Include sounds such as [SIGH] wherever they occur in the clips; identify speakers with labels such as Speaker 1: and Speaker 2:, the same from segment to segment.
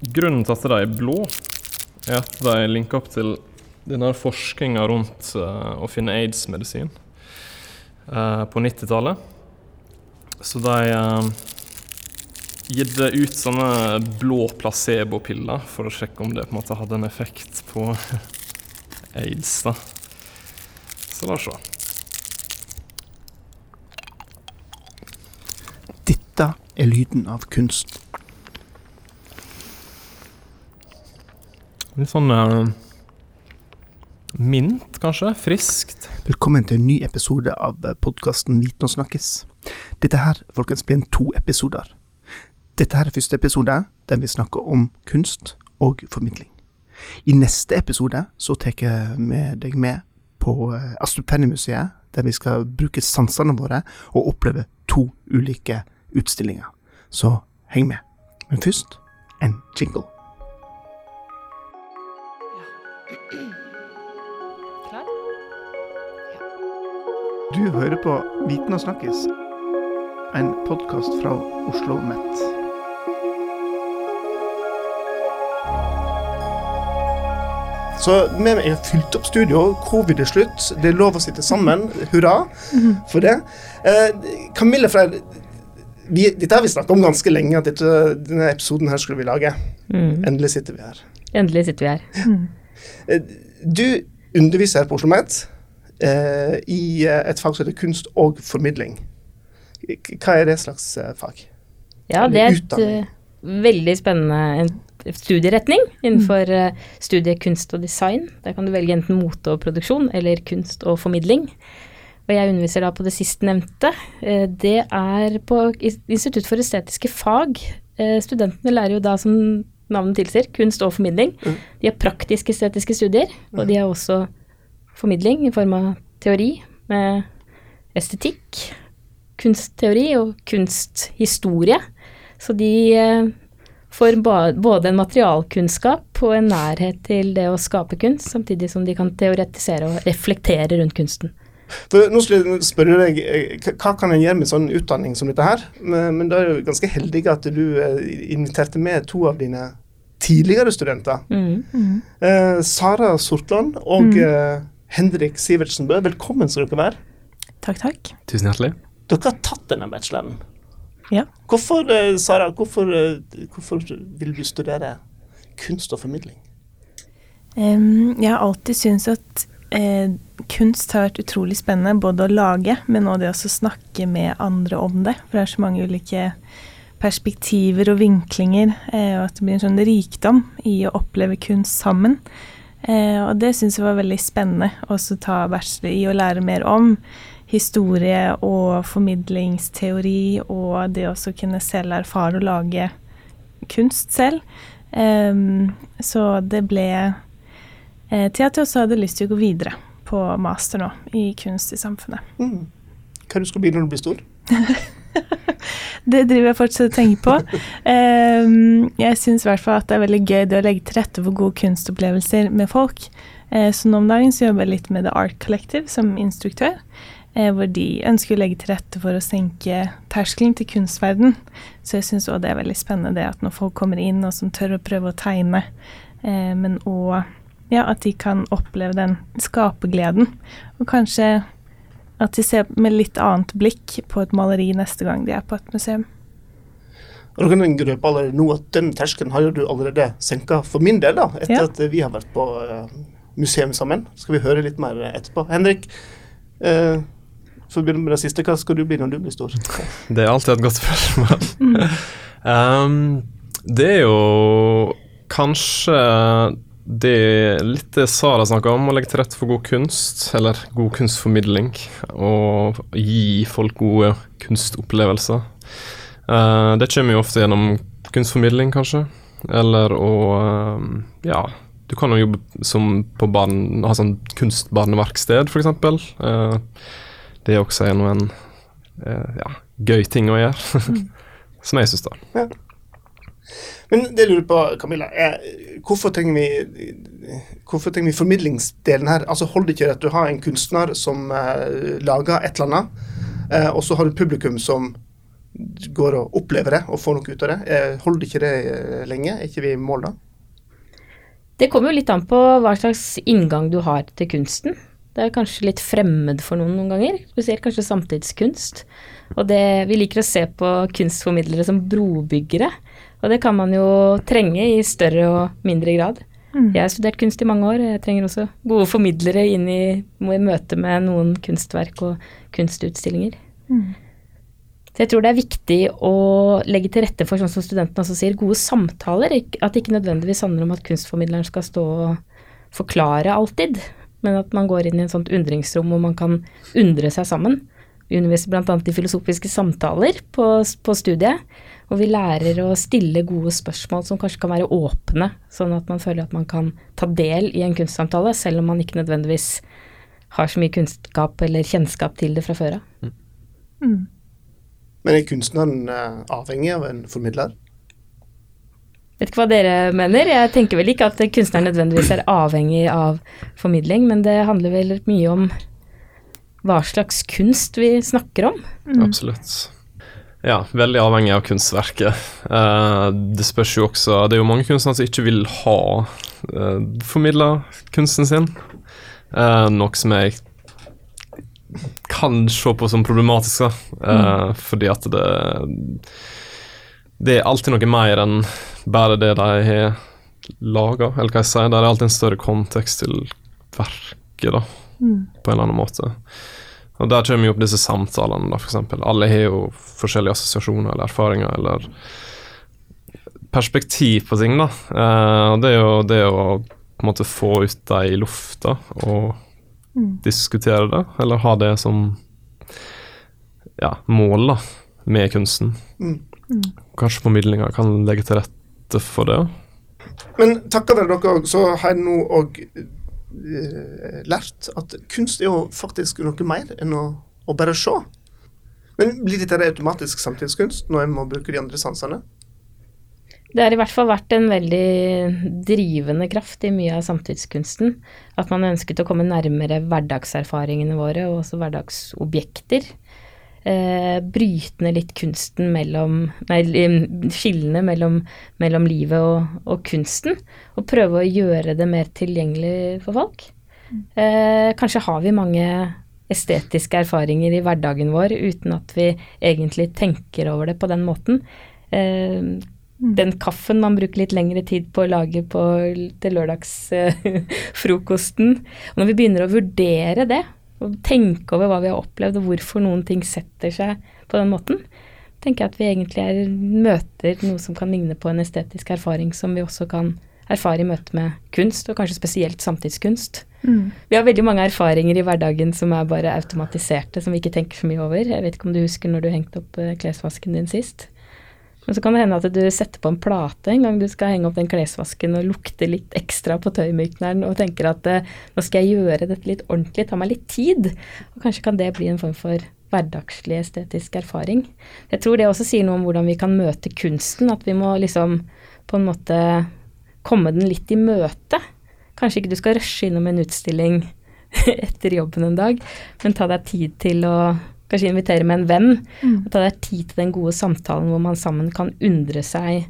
Speaker 1: Grunnen til at de er blå, er at de linker opp til denne forskninga rundt uh, å finne aids-medisin uh, på 90-tallet. Så de uh, gitt ut sånne blå placebo-piller for å sjekke om det på en måte hadde en effekt på [LAUGHS] aids. da. Så la oss se.
Speaker 2: Dette er lyden av kunst.
Speaker 1: Litt sånn uh, mint, kanskje? Friskt.
Speaker 2: Velkommen til en ny episode av podkasten Viten og snakkes. Dette her, folkens, blir en to episoder. Dette her er første episode der vi snakker om kunst og formidling. I neste episode så tar med deg med på Astrup Penny-museet, der vi skal bruke sansene våre og oppleve to ulike utstillinger. Så heng med. Men først en jingle.
Speaker 3: Klar?
Speaker 2: Du hører på Viten og snakkes, en podkast fra Oslo Met. Så med meg, jeg har fylt opp studio. Covid er slutt. Det er lov å sitte sammen. Hurra for det. Eh, Camille fra vi, Dette har vi snakket om ganske lenge, at dette, denne episoden her skulle vi lage.
Speaker 3: Mm.
Speaker 2: Endelig sitter vi her.
Speaker 3: Endelig sitter vi her.
Speaker 2: Eh, Du underviser her på Oslo Met eh, i eh, et fag som heter kunst og formidling. Hva er det slags eh, fag?
Speaker 3: Ja, det er et veldig spennende studieretning innenfor uh, studiet kunst og design. Der kan du velge enten mote og produksjon eller kunst og formidling. Og jeg underviser da på det sistnevnte. Uh, det er på Institutt for estetiske fag. Studentene lærer jo da, som navnet tilsier, kunst og formidling.
Speaker 2: Mm.
Speaker 3: De har praktisk-estetiske studier, og de har også formidling i form av teori med estetikk, kunstteori og kunsthistorie. Så de eh, får både en materialkunnskap og en nærhet til det å skape kunst, samtidig som de kan teoretisere og reflektere rundt kunsten.
Speaker 2: For nå skulle jeg spørre deg, eh, Hva kan en gjøre med sånn utdanning som dette her? Men, men da er du ganske heldig at du eh, inviterte med to av dine tidligere studenter.
Speaker 3: Mm.
Speaker 2: Eh, Sara Sortland og eh, Henrik Sivertsen Bø. Velkommen skal dere være.
Speaker 4: Takk, takk.
Speaker 1: Tusen hjertelig.
Speaker 2: Dere har tatt denne bacheloren.
Speaker 4: Ja.
Speaker 2: Hvorfor, eh, Sara, hvorfor, eh, hvorfor vil du studere kunst og formidling?
Speaker 4: Um, jeg har alltid syntes at eh, kunst har vært utrolig spennende, både å lage, men også det å snakke med andre om det. For det er så mange ulike perspektiver og vinklinger, eh, og at det blir en sånn rikdom i å oppleve kunst sammen. Eh, og det syns jeg var veldig spennende også ta bachelor i å lære mer om historie og formidlingsteori, og det også kunne selv erfare å lage kunst selv. Em, så det ble eh, til at jeg også hadde lyst til å gå videre på master nå i kunst i samfunnet.
Speaker 2: Mm. Hva du skal bli når du blir stor? [LAUGHS]
Speaker 4: Det driver jeg fortsatt og tenker på. Jeg syns i hvert fall at det er veldig gøy det å legge til rette for gode kunstopplevelser med folk. Eh, så nå om dagen så jobber jeg litt med The Art Collective som instruktør. Eh, hvor de ønsker å legge til rette for å senke terskelen til kunstverden. Så jeg syns òg det er veldig spennende det at når folk kommer inn og som tør å prøve å tegne, eh, men òg ja, at de kan oppleve den skapergleden. Og kanskje at de ser med litt annet blikk på et maleri neste gang de er på et museum.
Speaker 2: Og du kan røpe allerede nå at den terskelen har du allerede senka for min del, da, etter
Speaker 4: Ja.
Speaker 2: at vi har vært på eh, museum sammen. Skal vi høre litt mer etterpå. Henrik, eh, for å begynne med det siste, hva skal du bli når du blir stor? [LAUGHS]
Speaker 1: Det er alltid et godt spørsmål. [LAUGHS] um, det er jo kanskje det er litt det Sara snakka om, å legge til rette for god kunst, eller god kunstformidling, og gi folk gode kunstopplevelser. Eh, det kommer jo ofte gjennom kunstformidling, kanskje, eller å eh, Ja, du kan jo jobbe som på barn, ha sånn kunstbarneverksted, f.eks. Uh, det er også en, en eh, ja, gøy ting å gjøre, [LAUGHS] som jeg syns, da.
Speaker 2: Men det jeg lurer på, Camilla, er hvorfor trenger vi hvorfor trenger vi formidlingsdelen her? Altså Holder det ikke at du har en kunstner som uh, lager et eller annet, uh, og så har du publikum som går og opplever det og får noe ut av det. Uh, holder ikke det lenge? Er ikke vi i mål da?
Speaker 3: Det kommer jo litt an på hva slags inngang du har til kunsten. Det er kanskje litt fremmed for noen noen ganger, spesielt kanskje samtidskunst. Og det, vi liker å se på kunstformidlere som brobyggere, og det kan man jo trenge i større og mindre grad.
Speaker 4: Mm.
Speaker 3: Jeg har studert kunst i mange år, jeg trenger også gode formidlere inn i, i møte med noen kunstverk og kunstutstillinger.
Speaker 4: Mm.
Speaker 3: Så jeg tror det er viktig å legge til rette for, sånn som studentene også sier, gode samtaler. At det ikke nødvendigvis handler om at kunstformidleren skal stå og forklare alltid, men at man går inn i en sånt undringsrom hvor man kan undre seg sammen. Vi underviser bl.a. i filosofiske samtaler på, på studiet, og vi lærer å stille gode spørsmål som kanskje kan være åpne, sånn at man føler at man kan ta del i en kunstsamtale, selv om man ikke nødvendigvis har så mye kunnskap eller kjennskap til det fra før av.
Speaker 4: Mm.
Speaker 2: Men er kunstneren eh, avhengig av en formidler?
Speaker 3: Vet ikke hva dere mener. Jeg tenker vel ikke at kunstneren nødvendigvis er avhengig av formidling, men det handler vel mye om hva slags kunst vi snakker om.
Speaker 4: Mm.
Speaker 1: Absolutt. Ja, veldig avhengig av kunstverket. Uh, det spørs jo også Det er jo mange kunstnere som ikke vil ha uh, formidla kunsten sin. Uh, noe som jeg kan se på som problematisk, da. Eh, Fordi at det Det er alltid noe mer enn bare det de har laga, eller hva jeg sier. Det er alltid en større kontekst til verket, da
Speaker 4: Mm.
Speaker 1: på en eller annen måte. Og Der kommer jo opp disse samtalene, da, f.eks. Alle har jo forskjellige assosiasjoner eller erfaringer eller perspektiv på ting, da. Eh, og det er jo det å på en måte få ut det i lufta og
Speaker 4: Mm.
Speaker 1: diskutere det, eller ha det som ja, mål da, med kunsten.
Speaker 2: Mm.
Speaker 1: Kanskje formidlinga kan legge til rette for det.
Speaker 2: Men takket være dere så har jeg nå òg lært at kunst er jo faktisk noe mer enn å, å bare se. Men blir dette automatisk samtidskunst når jeg må bruke de andre sansene?
Speaker 3: Det har i hvert fall vært en veldig drivende kraft i mye av samtidskunsten. At man ønsket å komme nærmere hverdagserfaringene våre, og også hverdagsobjekter. Eh, bryte ned litt kunsten mellom Nei, skillene mellom, mellom livet og, og kunsten. Og prøve å gjøre det mer tilgjengelig for folk. Eh, kanskje har vi mange estetiske erfaringer i hverdagen vår uten at vi egentlig tenker over det på den måten. Eh, den kaffen man bruker litt lengre tid på å lage på, til lørdagsfrokosten. [LAUGHS] og når vi begynner å vurdere det, og tenke over hva vi har opplevd og hvorfor noen ting setter seg på den måten, tenker jeg at vi egentlig er, møter noe som kan ligne på en estetisk erfaring som vi også kan erfare i møte med kunst, og kanskje spesielt samtidskunst.
Speaker 4: Mm.
Speaker 3: Vi har veldig mange erfaringer i hverdagen som er bare automatiserte, som vi ikke tenker så mye over. Jeg vet ikke om du husker når du hengte opp eh, klesvasken din sist? Men så kan det hende at du setter på en plate en gang du skal henge opp den klesvasken og lukte litt ekstra på tøymykneren og tenker at eh, nå skal jeg gjøre dette litt ordentlig, ta meg litt tid. Og kanskje kan det bli en form for hverdagslig estetisk erfaring. Jeg tror det også sier noe om hvordan vi kan møte kunsten, at vi må liksom på en måte komme den litt i møte. Kanskje ikke du skal rushe innom en utstilling [LAUGHS] etter jobben en dag, men ta deg tid til å kanskje invitere med en venn,
Speaker 4: Mm.
Speaker 3: og ta er tid til den gode samtalen hvor man sammen kan undre seg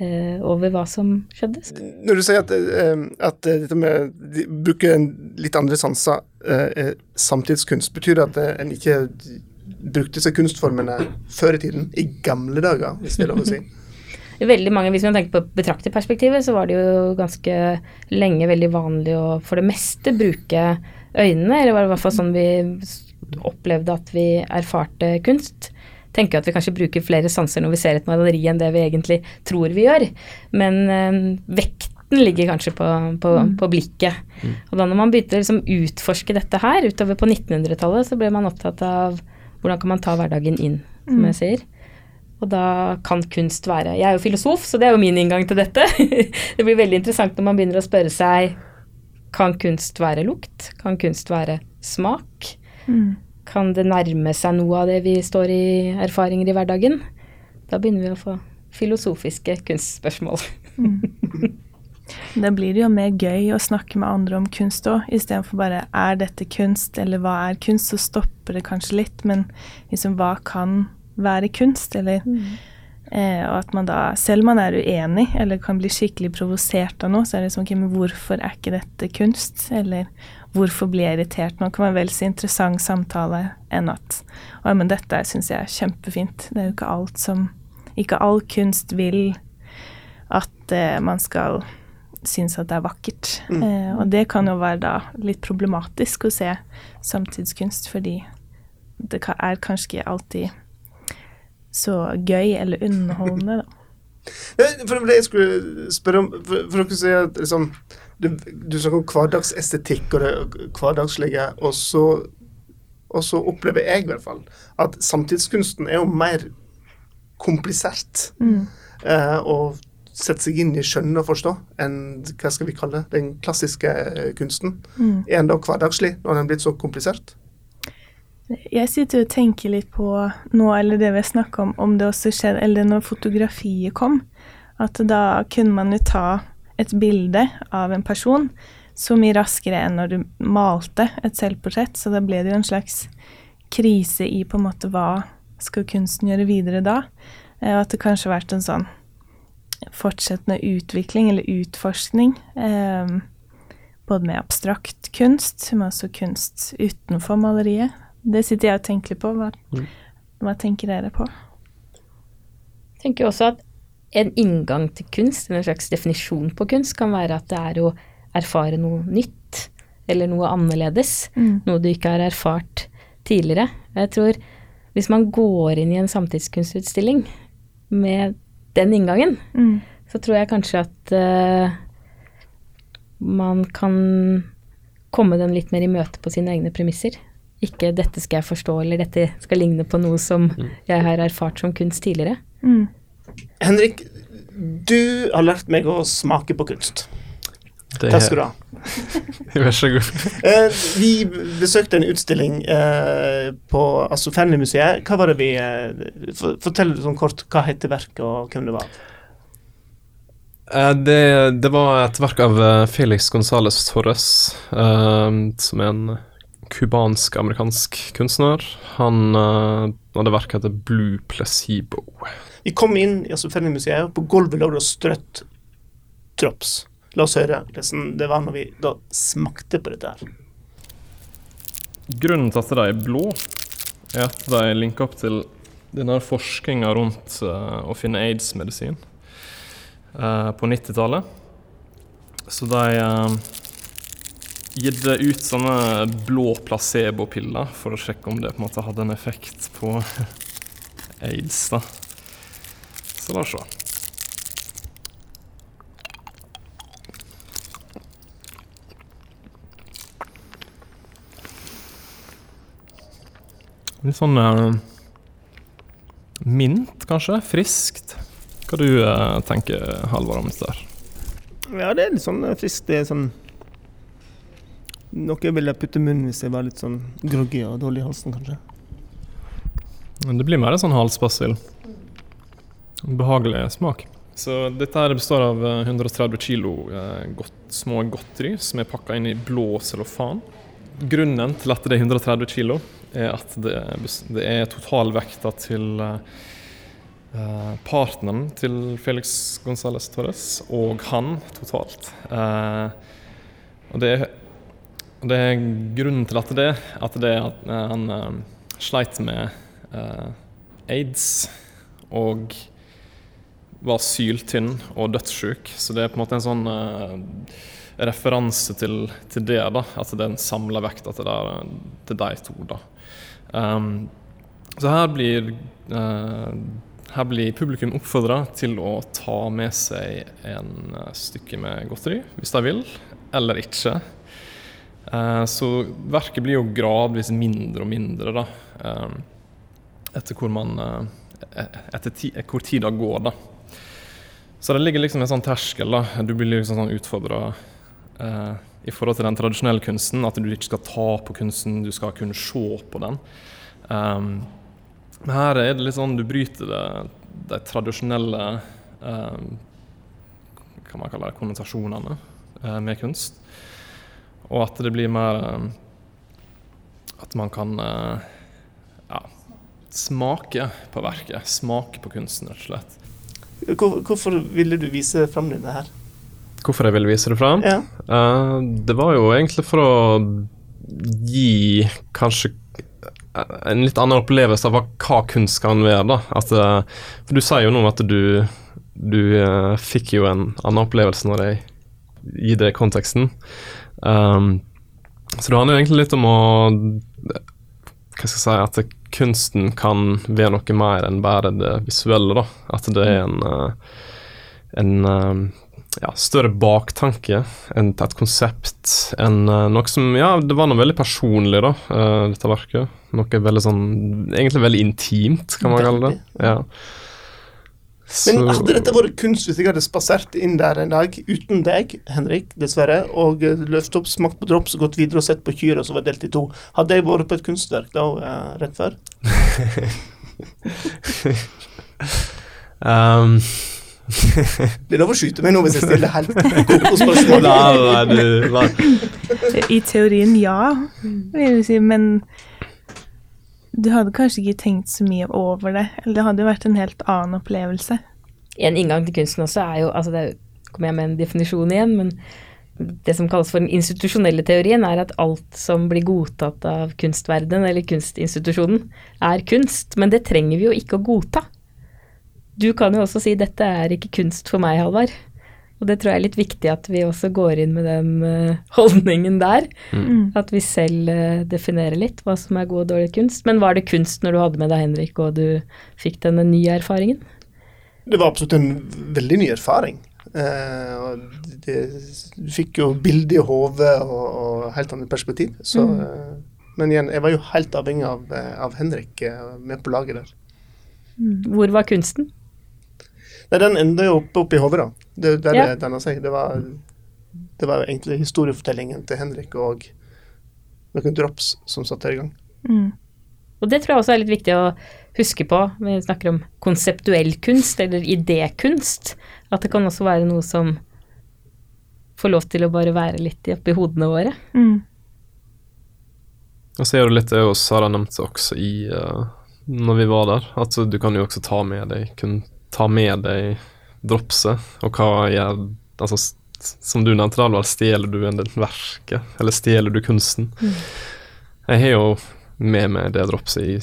Speaker 3: eh, over hva som skjedde.
Speaker 2: Når du sier at, eh, at eh, dette med de bruke en litt andre sanser eh, er samtidskunst, betyr det at eh, en ikke brukte seg kunstformene før i tiden? I gamle dager, hvis det er lov å si? [LAUGHS]
Speaker 3: Veldig mange, Hvis man tenker på betrakterperspektivet, så var det jo ganske lenge veldig vanlig å for det meste bruke øynene, eller var det i hvert fall sånn vi opplevde at vi erfarte kunst. Tenker at vi kanskje bruker flere sanser når vi ser et maleri enn det vi egentlig tror vi gjør. Men øh, vekten ligger kanskje på, på, på blikket. Og da når man begynte å liksom utforske dette her, utover på 1900-tallet, så ble man opptatt av hvordan kan man ta hverdagen inn, som jeg sier. Og da kan kunst være Jeg er jo filosof, så det er jo min inngang til dette. [LAUGHS] det blir veldig interessant når man begynner å spørre seg Kan kunst være lukt? Kan kunst være smak?
Speaker 4: Mm.
Speaker 3: Kan det nærme seg noe av det vi står i erfaringer i hverdagen? Da begynner vi å få filosofiske kunstspørsmål.
Speaker 4: Da blir det jo mer gøy å snakke med andre om kunst òg, istedenfor bare 'er dette kunst', eller 'hva er kunst', så stopper det kanskje litt. Men liksom hva kan være kunst, eller eh, Og at man da, selv om man er uenig eller kan bli skikkelig provosert av noe, så er det sånn ok, men hvorfor er ikke dette kunst? Eller hvorfor blir jeg irritert nå? kan være vel så interessant samtale enn at Å, men dette syns jeg er kjempefint. Det er jo ikke alt som Ikke all kunst vil at eh, man skal synes at det er vakkert.
Speaker 2: Mm.
Speaker 4: Eh, og det kan jo være da litt problematisk å se samtidskunst, fordi det er kanskje ikke alltid så gøy eller underholdende, da. [LAUGHS]
Speaker 2: For det jeg skulle spørre om For, for dere sier at liksom, du, du snakker om hverdagsestetikk og det hverdagslige, og så, og så opplever jeg i hvert fall at samtidskunsten er jo mer komplisert.
Speaker 4: Mm.
Speaker 2: eh, og sette seg inn i skjønne og forstå enn hva skal vi kalle den klassiske kunsten.
Speaker 4: Mm.
Speaker 2: Er den da hverdagslig når den er blitt så komplisert?
Speaker 4: Jeg sitter og tenker litt på nå, eller det vi har snakka om, om det også skjedde, eller når fotografiet kom, at da kunne man jo ta et bilde av en person så mye raskere enn når du malte et selvportrett, så da ble det jo en slags krise i på en måte hva skal kunsten gjøre videre da, Eh, og at det kanskje har vært en sånn fortsettende utvikling eller utforskning, eh, både med abstrakt kunst, men også kunst utenfor maleriet. Det sitter jeg og tenker litt på. Hva,
Speaker 1: Mm.
Speaker 4: hva tenker dere på?
Speaker 3: Jeg tenker også at en inngang til kunst, en slags definisjon på kunst, kan være at det er å erfare noe nytt, eller noe annerledes. Noe du ikke har erfart tidligere. Jeg tror hvis man går inn i en samtidskunstutstilling med den inngangen,
Speaker 4: Mm.
Speaker 3: så tror jeg kanskje at uh, man kan komme den litt mer i møte på sine egne premisser. Ikke 'dette skal jeg forstå', eller 'dette skal ligne på noe som jeg har erfart som kunst tidligere'.
Speaker 4: Mm.
Speaker 2: Henrik, du har lært meg å smake på kunst.
Speaker 1: Det
Speaker 2: Takk skal du ha. [LAUGHS]
Speaker 1: Vær så god. [LAUGHS]
Speaker 2: Eh, vi besøkte en utstilling eh, på altså Fearnley-museet. Hva var det vi eh, for- Fortell sånn kort hva heter verket, og hvem det var.
Speaker 1: Eh, Det, det var et verk av Felix Gonzales Torres, som er en cubansk-amerikansk kunstner. Han uh, hadde verket etter Blue Placebo.
Speaker 2: Vi kom inn i altså Fearnley-museet, og på gulvet lå det strøtt drops. La oss høre hvordan det var når vi da smakte på dette her.
Speaker 1: Grunnen til at de er blå, er at de linker opp til denne forskninga rundt uh, å finne aids-medisin uh, på 90-tallet. Så de uh, gitt ut sånne blå placebo-piller for å sjekke om det på en måte hadde en effekt på [LAUGHS] aids. da. Så la oss se. Litt sånn uh, mint, kanskje? Friskt. Hva du uh, tenker Halvard om dette? her?
Speaker 2: Ja, det er litt sånn eh, friskt. Det er sånn Noe jeg ville putte i munnen hvis jeg var litt sånn groggy og dårlig i halsen, kanskje.
Speaker 1: Men Det blir mer en sånn halsbassill. Behagelig smak. Så dette her består av eh, 130 kilo eh, godt, små godteri som er pakka inn i blå cellofan. Grunnen til at det er 130 kilo, er at det, det er totalvekta til eh, eh, partneren til Felix Gonzales Torres og han totalt. Eh, og det er, og det er grunnen til at det at det er at eh, han uh, sleit med uh, aids og var syltynn og dødssyk. Så det er på en måte en sånn uh, referanse til, til det, da. At det er en samla vekt til, de to, da. Um, så her blir her blir publikum oppfordra til å ta med seg en stykke med godteri, hvis de vil, eller ikke. Eh, så verket blir jo gradvis mindre og mindre, da. eh, etter hvor man eh, etter ti, hvor tida går, da. Så det ligger liksom en sånn terskel. da. Du blir liksom sånn utfordra i forhold til den tradisjonelle kunsten. At du ikke skal ta på kunsten, du skal kunne se på den. Men her er det litt sånn du bryter de tradisjonelle um, hva man kaller det, konnotasjonene med kunst. Og at det blir mer eh, At man kan eh, ja, smake på verket. Smake på kunsten, rett og slett.
Speaker 2: Hvor, hvorfor ville du vise fram denne her?
Speaker 1: Hvorfor jeg ville vise det fram?
Speaker 2: Ja.
Speaker 1: Uh, det var jo egentlig for å gi kanskje en litt annen opplevelse av hva, kunst kan være. da. At, for du sier jo nå at du, du uh, fikk jo en annen opplevelse når jeg gir deg konteksten. Um, så det handler jo egentlig litt om å Hva skal jeg si At kunsten kan være noe mer enn bare det visuelle. da. At det er en, eh, en eh, ja, større baktanke enn et konsept. enn eh, noe som Ja, det var noe veldig personlig, da, dette verket. Noe veldig sånn Egentlig veldig intimt, kan man kalle det. Ja. Så,
Speaker 2: Men hadde dette vært kunst hvis jeg hadde spasert inn der en dag uten deg, Henrik, dessverre, og eh, løftet opp, smakt på drops og gått videre og sett på kyret som var delt i to, hadde jeg vært på et kunstverk da eh, rett før? [LAUGHS]
Speaker 1: um, [LAUGHS]
Speaker 2: Det er lov å skyte meg nå hvis jeg stiller helt koko spørsmål.
Speaker 1: nei, [LAUGHS] nei, du, nei.
Speaker 4: I teorien ja, vil jeg si, men du hadde kanskje ikke tenkt så mye over det. Eller det hadde jo vært en helt annen opplevelse.
Speaker 3: En inngang til kunsten også er jo altså det er, kommer jeg med en definisjon igjen, men det som kalles for den institusjonelle teorien, er at alt som blir godtatt av kunstverdenen eller kunstinstitusjonen, er kunst. Men det trenger vi jo ikke å godta. Du kan jo også si 'dette er ikke kunst for meg', Halvard. Og det tror jeg er litt viktig at vi også går inn med den eh, [LAUGHS] holdningen der.
Speaker 4: Mm.
Speaker 3: At vi selv eh, definerer litt hva som er god og dårlig kunst. Men var det kunst når du hadde med deg Henrik og du fikk denne nye erfaringen?
Speaker 2: Det var absolutt en veldig ny erfaring. Uh, og det, du fikk jo bilde i hodet og, og helt annet perspektiv. Så,
Speaker 3: Mm.
Speaker 2: uh, men igjen, jeg var jo helt avhengig av, av Henrik uh, med på laget der.
Speaker 3: Hvor var kunsten?
Speaker 2: Nei, den enda jo oppe i hodet, da. Det er der
Speaker 3: Ja.
Speaker 2: det danna seg. Det var, det var egentlig historiefortellingen til Henrik og noen drops som satte det i gang.
Speaker 4: Mm.
Speaker 3: Og det tror jeg også er litt viktig å huske på når vi snakker om konseptuell kunst eller idékunst. At det kan også være noe som får lov til å bare være litt oppi hodene våre.
Speaker 4: Mm.
Speaker 1: Og så er det litt det oss Sara nevnte også i uh, når vi var der, at du kan jo også ta med deg kun ta med deg dropset, og hva gjør Altså, som du nevnte, da, stjeler du en del verket, eller stjeler du kunsten? Jeg har jo med meg det dropset i,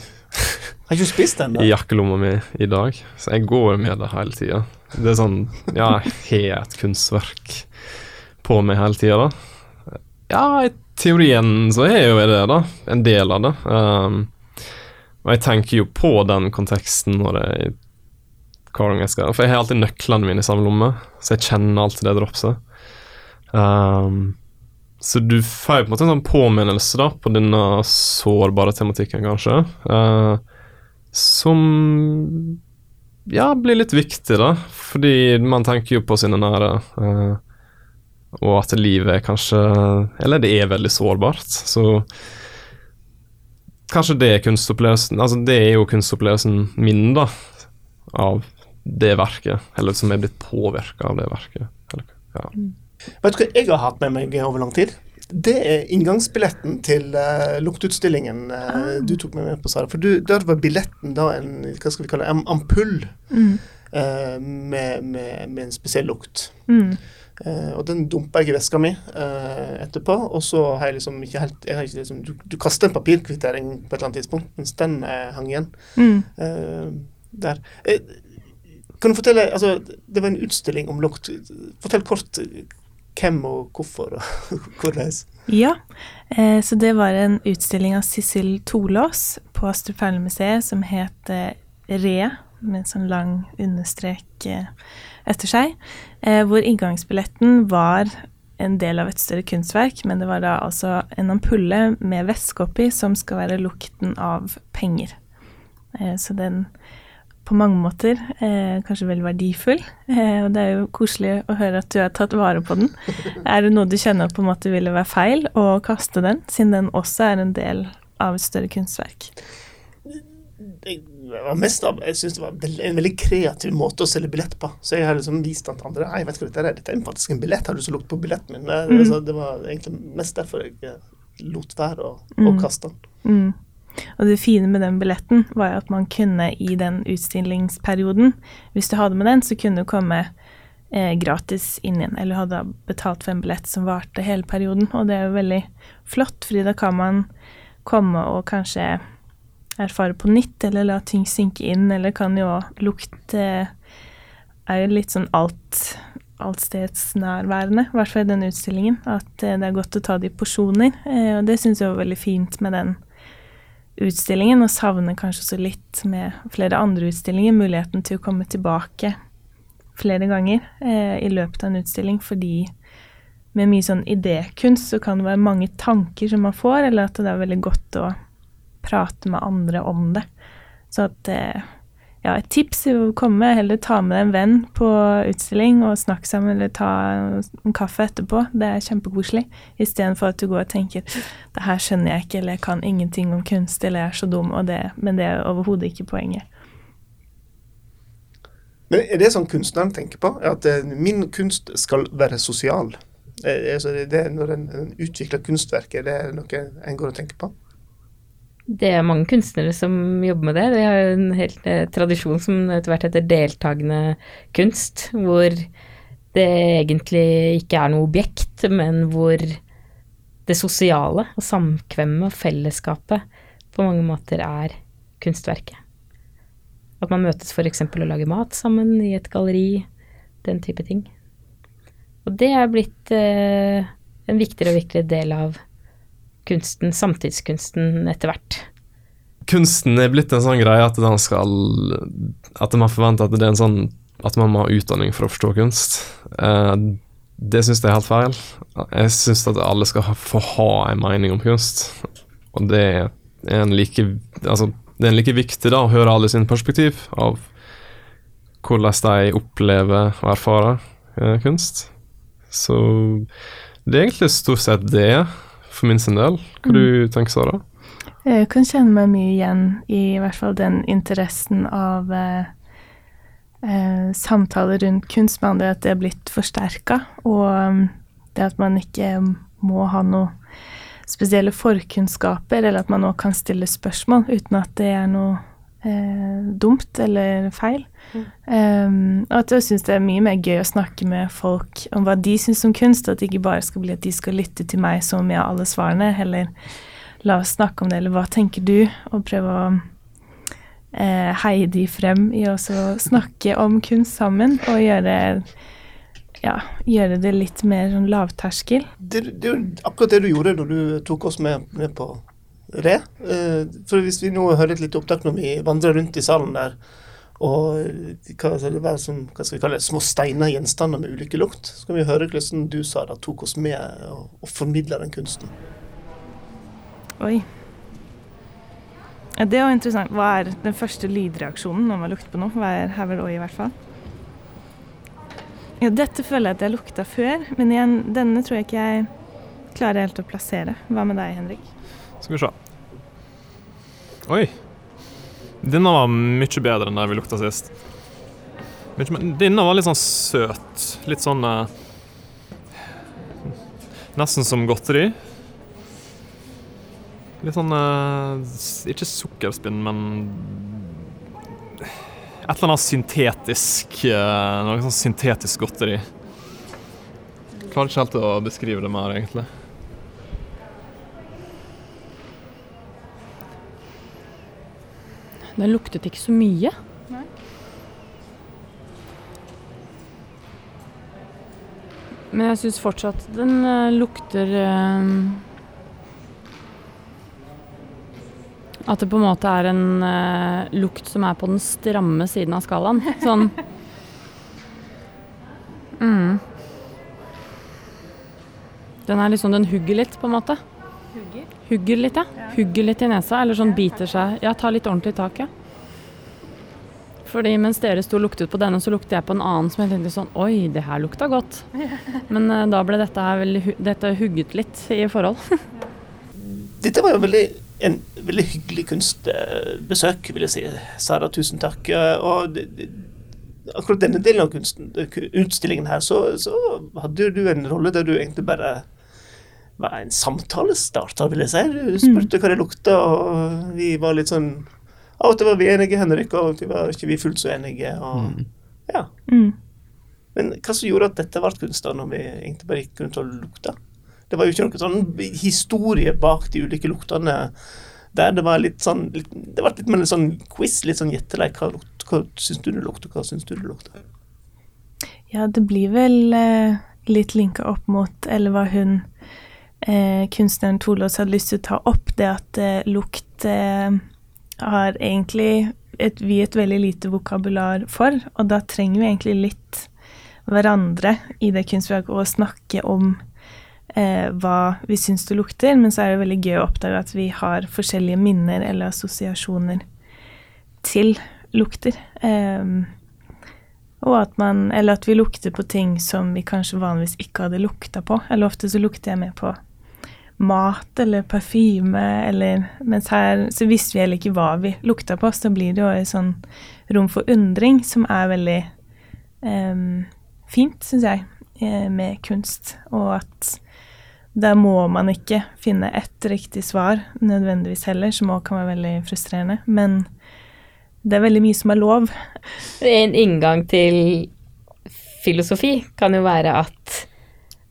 Speaker 1: [LAUGHS]
Speaker 2: Har ikke spist den? da?
Speaker 1: i jakkelomma mi i dag, så jeg går med det hele tida. Det er sånn Ja, jeg har et kunstverk på meg hele tida, da. Ja, i teorien så er jo det, da. En del av det. Um, og jeg tenker jo på den konteksten når jeg hver gang jeg skal For jeg har alltid nøklene mine i samme lomme, så jeg kjenner alltid det dropset. Um, så du får jo på en måte en sånn påminnelse da på denne sårbare tematikken, kanskje. Uh, som ja, blir litt viktig, da. Fordi man tenker jo på sine nære. Uh, og at livet er kanskje Eller det er veldig sårbart. Så kanskje det er kunstopplevelsen Altså det er jo kunstopplevelsen min, da. Av det verket. Eller som er blitt påvirka av det verket. Eller, ja.
Speaker 2: Vet du hva jeg har hatt med meg over lang tid? Det er inngangsbilletten til uh, luktutstillingen eh, du tok med meg på, Sara. For du, der var billetten da en hva skal vi kalle det, en ampull
Speaker 4: Mm.
Speaker 2: uh, med, med, med en spesiell lukt.
Speaker 4: Mm.
Speaker 2: Uh, og den dumpa jeg i veska mi uh, etterpå. Og så har jeg liksom ikke helt jeg har ikke liksom, Du, du kaster en papirkvittering på et eller annet tidspunkt, mens den uh, hang igjen
Speaker 4: Mm.
Speaker 2: eh, der. Kan du fortelle altså, Det var en utstilling om lukt. Fortell kort hvem og hvorfor og [LAUGHS] hvordan.
Speaker 4: Ja, eh, så det var en utstilling av Sissel Tolås på Astrup Perlemuseet som het eh, Re, med en sånn lang understrek eh, etter seg, eh, hvor inngangsbilletten var en del av et større kunstverk, men det var da altså en ampulle med væske oppi som skal være lukten av penger. Eh, så den på mange måter eh, kanskje veldig verdifull, eh, og det er jo koselig å høre at du har tatt vare på den. Er det noe du kjenner på en måte ville være feil å kaste den, siden den også er en del av et større kunstverk?
Speaker 2: Jeg var mest av, jeg synes det var en veldig kreativ måte å selge billett på. Så jeg har liksom vist den til andre. Nei, vet ikke hva dette er? Dette er faktisk en billett. Har du så lukt på billetten min? Det,
Speaker 4: Mm.
Speaker 2: altså, det var egentlig mest derfor jeg eh, lot være å, å
Speaker 4: Mm.
Speaker 2: kaste den.
Speaker 4: Mm. Og det fine med den billetten var at man kunne i den utstillingsperioden, hvis du hadde med den, så kunne du komme eh, gratis inn igjen, eller hadde betalt for en billett som varte hele perioden. Og det er jo veldig flott, fordi da kan man komme og kanskje erfare på nytt, eller la ting synke inn, eller kan jo lukte Er jo litt sånn alt allstedsnærværende, i hvert fall i den utstillingen. At eh, det er godt å ta det i porsjoner. Eh, og det syns jeg var veldig fint med den utstillingen, og savner kanskje også litt med flere andre utstillinger muligheten til å komme tilbake flere ganger eh, i løpet av en utstilling, fordi med mye sånn idékunst så kan det være mange tanker som man får, eller at det er veldig godt å prate med andre om det. Så at eh, ja, et tips er å komme, heller ta med en venn på utstilling og snakke sammen, eller ta en kaffe etterpå. Det er kjempekoselig. Istedenfor at du går og tenker 'det her skjønner jeg ikke', eller 'jeg kan ingenting om kunst', eller 'jeg er så dum', det, men det er overhodet ikke poenget.
Speaker 2: Men er det sånn kunstneren tenker på? At eh, min kunst skal være sosial? Det Er det når en utvikler kunstverk, er noe en går og tenker på?
Speaker 3: Det er mange kunstnere som jobber med det. Vi har en helt eh, tradisjon som etter hvert heter deltakende kunst, hvor det egentlig ikke er noe objekt, men hvor det sosiale og samkvemmet og fellesskapet på mange måter er kunstverket. At man møtes f.eks. og lager mat sammen i et galleri, den type ting. Og det er blitt eh, en viktigere og viktigere del av kunsten, samtidskunsten, etter hvert.
Speaker 1: Kunsten er blitt en sånn greie at skal At man forventer at sånn At man må ha utdanning for å forstå kunst. Uh, det syns jeg er helt feil. Jeg syns at alle skal få ha en mening om kunst. Og det er en like Altså, det er en like viktig da å høre alle sine perspektiv av hvordan de opplever og erfarer uh, kunst. Så det er egentlig stort sett det for min sin del. Hva mm. du tenker Sara?
Speaker 4: Jeg kan kjenne meg mye igjen i, i hvert fall den interessen av eh, eh, samtaler rundt kunst med andre, at det er blitt forsterka. Og um, det at man ikke må ha noe spesielle forkunnskaper, eller at man òg kan stille spørsmål uten at det er noe eh, dumt eller feil. Mm. Um, og at jeg syns det er mye mer gøy å snakke med folk om hva de syns om kunst, at det ikke bare skal bli at de skal lytte til meg som om jeg har alle svarene, heller la oss snakke om det, eller hva tenker du, og prøve å eh, heie de frem i å snakke om kunst sammen, og gjøre ja, gjøre det litt mer sånn lavterskel.
Speaker 2: Det, det er jo akkurat det du gjorde når du tok oss med, med på Re. Eh, for hvis vi nå hører et lite opptak når vi vandrer rundt i salen der, og hva skal, det være som, hva skal vi kalle det, små steiner, gjenstander med ulike lukt, så kan vi høre hvordan du Sara, tok oss med og, og formidla den kunsten.
Speaker 4: Oi. Ja, det jo interessant. Hva er den første lydreaksjonen når man lukter på noe? Hva er her vel oi, i hvert fall? Ja, dette føler jeg at jeg lukta før, men igjen, denne tror jeg ikke jeg klarer helt å plassere. Hva med deg, Henrik?
Speaker 1: Skal vi se. Oi. Denne var mye bedre enn den vi lukta sist. Denne var litt sånn søt. Litt sånn uh, Nesten som godteri. Litt sånn uh, Ikke sukkerspinn, men et eller annet syntetisk uh, Noe sånn syntetisk godteri. Klarer ikke helt å beskrive det mer, egentlig.
Speaker 3: Den luktet ikke så mye. Nei. Men jeg syns fortsatt den uh, lukter uh, At det på en måte er en uh, lukt som er på den stramme siden av skalaen. Sånn mm. Den er liksom Den hugger litt, på en måte. Hugger? Litt, ja. Hugger litt i nesa, eller sånn biter seg Ja, tar litt ordentlig tak, ja. Fordi mens dere sto og luktet på denne, så lukter jeg på en annen som jeg tenkte sånn Oi, det her lukta godt. [LAUGHS] Men uh, da ble dette her veldig, dette hugget litt i forhold. [LAUGHS]
Speaker 2: dette var jo veldig, en veldig hyggelig kunstbesøk, vil jeg si. Sara, tusen takk. Og det, akkurat denne delen av kunsten, utstillingen her, så, så hadde du en rolle der du egentlig bare var en samtalestarter, vil jeg si. Du spurte hva det lukta, og vi var litt sånn Av og til var vi enige, Henrik, og av og til var ikke vi fullt så enige. Og, ja.
Speaker 4: Mm.
Speaker 2: Men hva som gjorde at dette ble kunst, da, når vi egentlig bare gikk rundt og lukta? Det var jo ikke noen sånn historie bak de ulike luktene der. Det var litt sånn litt, Det ble litt mer sånn quiz, litt sånn gjetteleik. Hva, lukt- hva syns du det lukter, hva syns du det lukter?
Speaker 4: Ja, det blir vel eh, litt linka opp mot, eller hva hun eh, kunstneren Tolås hadde lyst til å ta opp, det at eh, lukt eh, har egentlig et, vi et veldig lite vokabular for, og da trenger vi egentlig litt hverandre i det kunstverket og snakke om eh, hva vi syns det lukter, men så er det veldig gøy å oppdage at vi har forskjellige minner eller assosiasjoner til lukter. Eh, og at man Eller at vi lukter på ting som vi kanskje vanligvis ikke hadde lukta på. Eller ofte så lukter jeg mer på mat eller parfyme, eller Mens her så visste vi heller ikke hva vi lukta på, så blir det jo et sånn rom for undring som er veldig um, fint, syns jeg, eh, med kunst. Og at der må man ikke finne ett riktig svar nødvendigvis heller, som òg kan være veldig frustrerende. Men det er veldig mye som er lov.
Speaker 3: En inngang til filosofi kan jo være at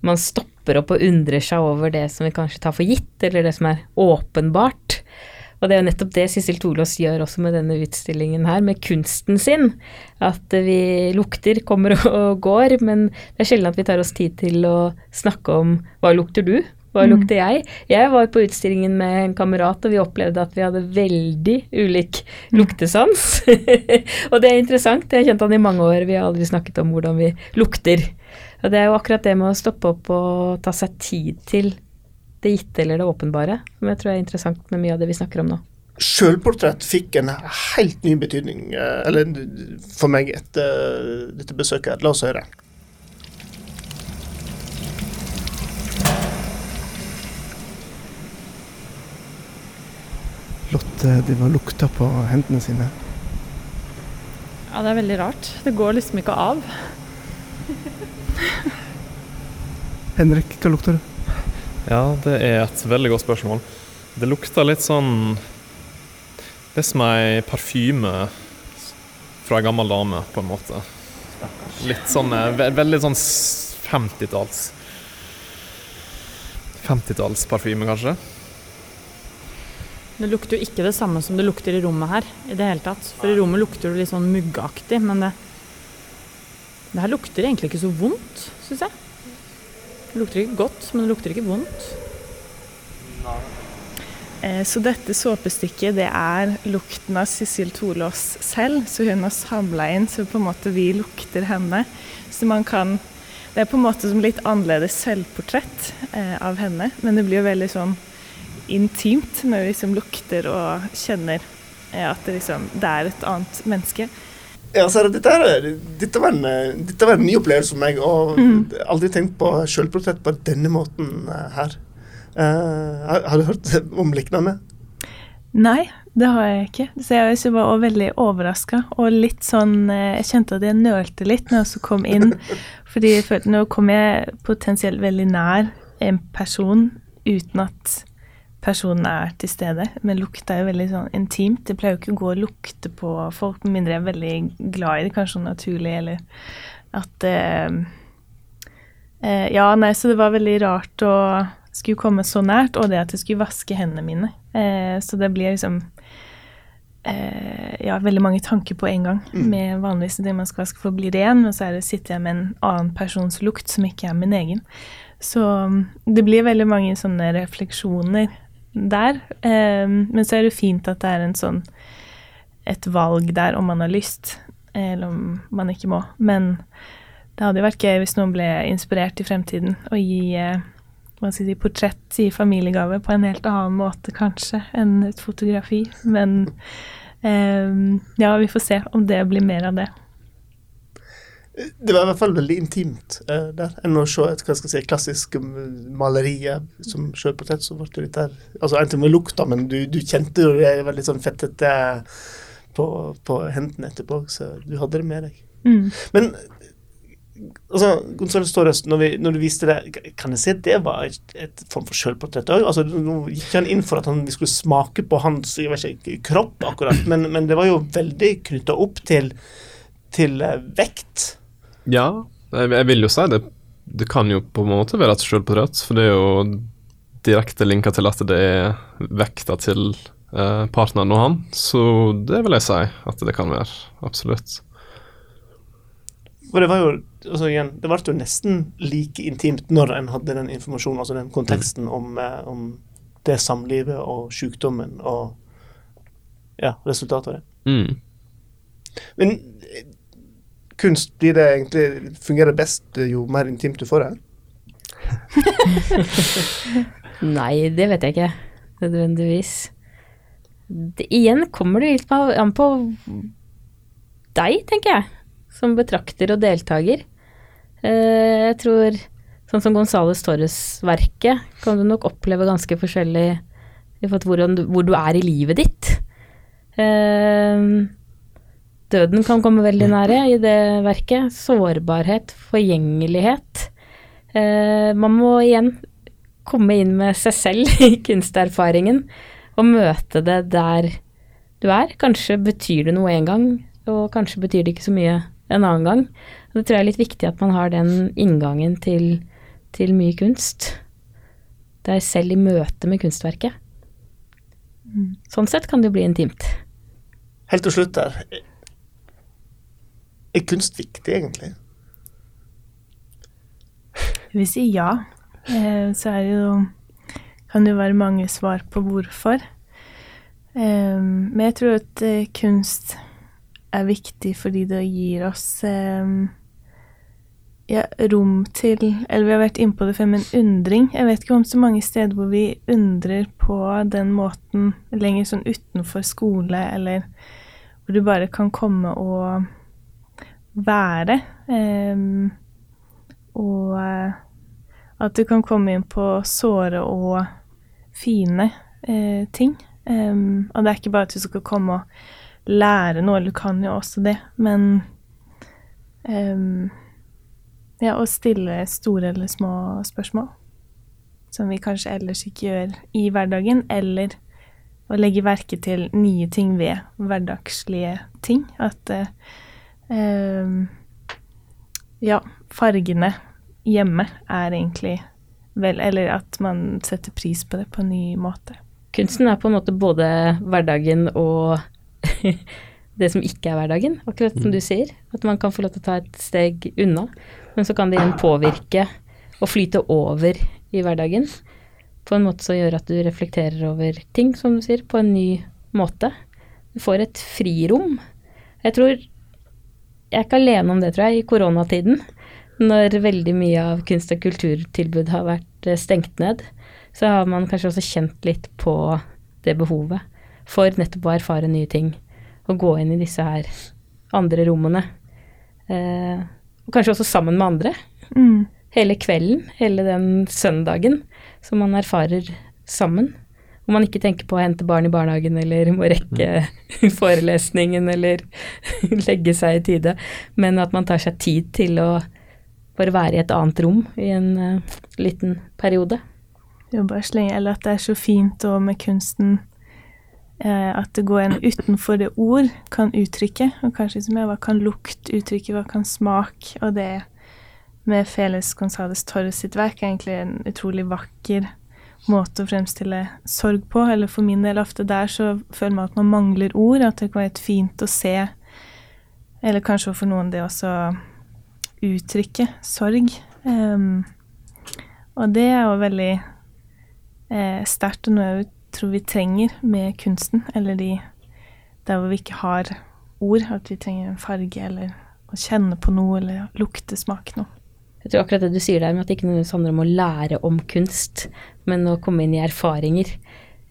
Speaker 3: man stopper opp og undrer seg over det som vi kanskje tar for gitt, eller det som er åpenbart. Og det er jo nettopp det Sissel Tolås gjør også med denne utstillingen her, med kunsten sin. At vi lukter kommer [LAUGHS] og går, men det er sjelden at vi tar oss tid til å snakke om hva lukter du? Hva lukter jeg? Jeg var på utstillingen med en kamerat, og vi opplevde at vi hadde veldig ulik luktesans. [LAUGHS] og det er interessant. Jeg har kjent han i mange år, vi har aldri snakket om hvordan vi lukter. Og det er jo akkurat det med å stoppe opp og ta seg tid til det gitte eller det åpenbare, som jeg tror er interessant med mye av det vi snakker om nå.
Speaker 2: Sjølportrett fikk en helt ny betydning eh, eller for meg etter dette besøket. La oss høre. Lotte, driver og lukta på hendene sine.
Speaker 5: Ja, det er veldig rart. Det går liksom ikke av. [LAUGHS]
Speaker 2: Henrik, hva lukter det?
Speaker 1: Ja, det er et veldig godt spørsmål. Det lukter litt sånn Det er som ei parfyme fra ei gammel dame, på en måte. Litt sånn eh, ve Veldig sånn 50-talls 50-tallsparfyme, kanskje.
Speaker 5: Det lukter jo ikke det samme som det lukter i rommet her. i det hele tatt. For i rommet lukter det litt sånn muggaktig, men det, det her lukter egentlig ikke så vondt, syns jeg. Det lukter ikke godt, men det lukter ikke vondt.
Speaker 4: Eh, Så dette såpestykket det er lukten av Sissel Tolås selv, så hun har samla inn så på en måte vi lukter henne. Så man kan Det er på en måte som litt annerledes selvportrett eh, av henne, men det blir jo veldig sånn intimt når vi liksom lukter og kjenner eh, at det liksom det er et annet menneske.
Speaker 2: Ja, så det, dette, er, dette, var en, eh, dette var en ny opplevelse for meg, og aldri tenkt på sjølportrett på denne måten eh, her. Uh, har, du hørt [LAUGHS] om lignende?
Speaker 4: Nei, det har jeg ikke. Så jeg var også veldig overraska. Og litt sånn Jeg kjente at jeg nølte litt når jeg kom inn. [LAUGHS] Fordi nå kom jeg potensielt veldig nær en person uten at personen er til stede. Men lukt er jo veldig sånn intimt. Jeg pleier jo ikke å gå og lukte på folk, med mindre jeg er veldig glad i det, kanskje sånn naturlig, eller at eh, eh, Ja, nei, så det var veldig rart å skulle komme så nært, og det at jeg skulle vaske hendene mine. Eh, så det blir liksom eh, ja, veldig mange tanker på en gang. Med vanligvis det man skal vaske for å bli ren, og så det, sitter jeg med en annen persons lukt som ikke er min egen. Så mm, det blir veldig mange sånne refleksjoner der. Eh, men så er det fint at det er en sånn et valg der om man har lyst, eller om man ikke må. Men det hadde jo vært gøy hvis noen ble inspirert i fremtiden og gi eh, hva skal si, portrett i familiegave på en helt annen måte, kanskje, enn et fotografi. Men eh, ja, vi får se om det blir mer av det.
Speaker 2: Det var i hvert fall veldig intimt uh, der, enn å se et hva skal jeg si, klassisk mm, maleri eh, som sjølportrett. Så ble det litt der Altså, en ting med lukta, men du, du kjente jo det litt sånn fettete på, på hendene etterpå, så du hadde det med deg.
Speaker 4: Mm.
Speaker 2: Men altså, Gonzales Torres, når, vi, når, du viste det, kan jeg si at det var et, et form for sjølportrett òg? Altså, nå gikk han inn for at han, vi skulle smake på hans jeg vet ikke, kropp, akkurat, men, men det var jo veldig knytta opp til, til vekt.
Speaker 1: Ja, jeg, jeg, vil jo si det. Det kan jo på en måte være et selvportrett, for det er jo direkte linka til at det er vekta til uh, partneren og han, så det vil jeg si at det kan være. Absolutt.
Speaker 2: For det var jo altså igjen, det ble jo nesten like intimt når en hadde den informasjonen, altså den konteksten om, eh, om det samlivet og sykdommen og ja, resultatet av det.
Speaker 1: Mm.
Speaker 2: Men eh, kunst, blir det egentlig fungerer best jo mer intimt du får det? [LAUGHS]
Speaker 3: Nei, det vet jeg ikke nødvendigvis. Det, igjen kommer det litt an på deg, tenker jeg som betrakter og deltaker. Uh, jeg tror sånn som Gonzales Torres-verket kan du nok oppleve ganske forskjellig i forhold til hvor du er i livet ditt. Eh, døden kan komme veldig nære i det verket. Sårbarhet, forgjengelighet. Eh, man må igjen komme inn med seg selv [LAUGHS] i kunsterfaringen og møte det der du er. Kanskje betyr det noe en gang, og kanskje betyr det ikke så mye en annen gang. Og det tror jeg er litt viktig at man har den inngangen til, til mye kunst. Det er selv i møte med kunstverket. Mm. Sånn sett kan det jo bli intimt.
Speaker 2: Helt til slutt der. Er kunst viktig, egentlig?
Speaker 4: Hvis vi sier ja. Eh, så er det jo kan det jo være mange svar på hvorfor. Eh, men jeg tror at eh, kunst er viktig fordi det gir oss ja, rom til Eller vi har vært inne på det før, men undring. Jeg vet ikke om så mange steder hvor vi undrer på den måten lenger sånn utenfor skole, eller hvor du bare kan komme og være. Um, og at du kan komme inn på såre og fine uh, ting. Um, og det er ikke bare at du skal komme og lære noe, du kan jo også det, men um, Ja, å stille store eller små spørsmål som vi kanskje ellers ikke gjør i hverdagen, eller å legge verke til nye ting ved hverdagslige ting. At uh, Ja, fargene hjemme er egentlig vel Eller at man setter pris på det på en ny måte.
Speaker 3: Kunsten er på en måte både hverdagen og [LAUGHS] det som ikke er hverdagen, akkurat som du sier. At man kan få lov til å ta et steg unna. Men så kan det igjen påvirke og flyte over i hverdagen på en måte som gjør at du reflekterer over ting, som du sier, på en ny måte. Du får et frirom. Jeg tror Jeg er ikke alene om det, tror jeg, i koronatiden. Når veldig mye av kunst- og kulturtilbud har vært eh, stengt ned, så har man kanskje også kjent litt på det behovet for nettopp å erfare nye ting. Og gå inn i disse her andre rommene. Eh, og kanskje også sammen med andre. Mm. Hele kvelden, hele den søndagen som man erfarer sammen. Hvor man ikke tenker på å hente barn i barnehagen eller må rekke mm. [LAUGHS] forelesningen eller [LAUGHS] legge seg i tide, men at man tar seg tid til å bare være i et annet rom i en uh, liten periode.
Speaker 4: Jo, bare slenge, eller at det er så fint òg med kunsten Eh, at det går en utenfor det ord kan uttrykke, og kanskje som jeg, hva kan lukt uttrykke, hva kan smak, og det med Feles Gonzales Torres sitt verk er egentlig en utrolig vakker måte å fremstille sorg på, eller for min del ofte der så føler man at man mangler ord, at det kan være fint å se, eller kanskje for noen det også uttrykke sorg. Um, og det er jo veldig eh, sterkt, og noe jeg tror vi trenger med kunsten, eller de der hvor vi ikke har ord, at vi trenger en farge eller å kjenne på noe eller lukte, smake noe.
Speaker 3: Jeg tror akkurat det du sier der med at det ikke nødvendigvis handler om å lære om kunst, men å komme inn i erfaringer,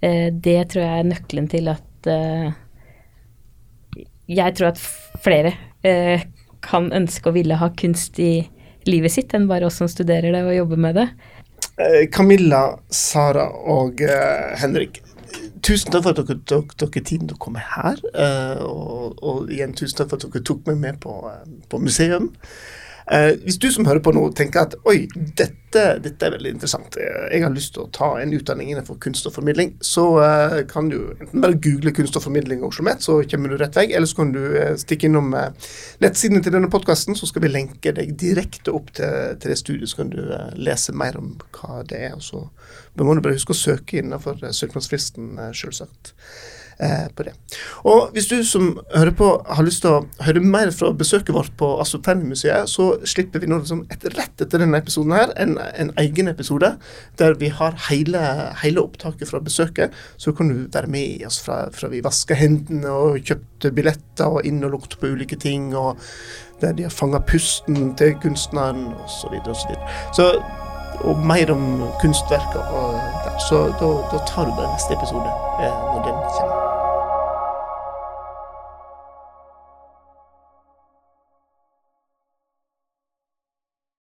Speaker 3: eh, det tror jeg er nøkkelen til at eh, Jeg tror at flere eh, kan ønske å ville ha kunst i livet sitt, enn bare oss som studerer det og jobber med det.
Speaker 2: Camilla, Sara og Henrik, tusen takk for at dere tok dere tiden til å komme her. Og, og, igjen tusen takk for at dere tok meg med på, på museum. Eh, hvis du som hører på nå tenker at oi, dette, dette er veldig interessant, jeg har lyst til å ta en utdanning innenfor kunst og formidling, så eh, kan du enten bare google kunst og formidling og Oslo Met, så kommer du rett vei, eller så kan du eh, stikke innom nettsidene nettsiden til denne podkasten, så skal vi lenke deg direkte opp til, til det studiet, så kan du lese mer om hva det er. og så må du bare huske å søke innenfor søknadsfristen, selvsagt eh, på det. Og hvis du som hører på har lyst til å høre mer fra besøket vårt på Astrup Fearnley-museet, så slipper vi nå liksom et, rett etter denne episoden her, en, en egen episode der vi har hele, hele opptaket fra besøket. Så kan du være med oss fra, fra vi vasker hendene og kjøpte billetter og inn og lukte på ulike ting, og der de har fanga pusten til kunstneren osv. Så, videre, og så, så og mer om kunstverker og. Så da, da tar du bare neste episode eh, når den kommer.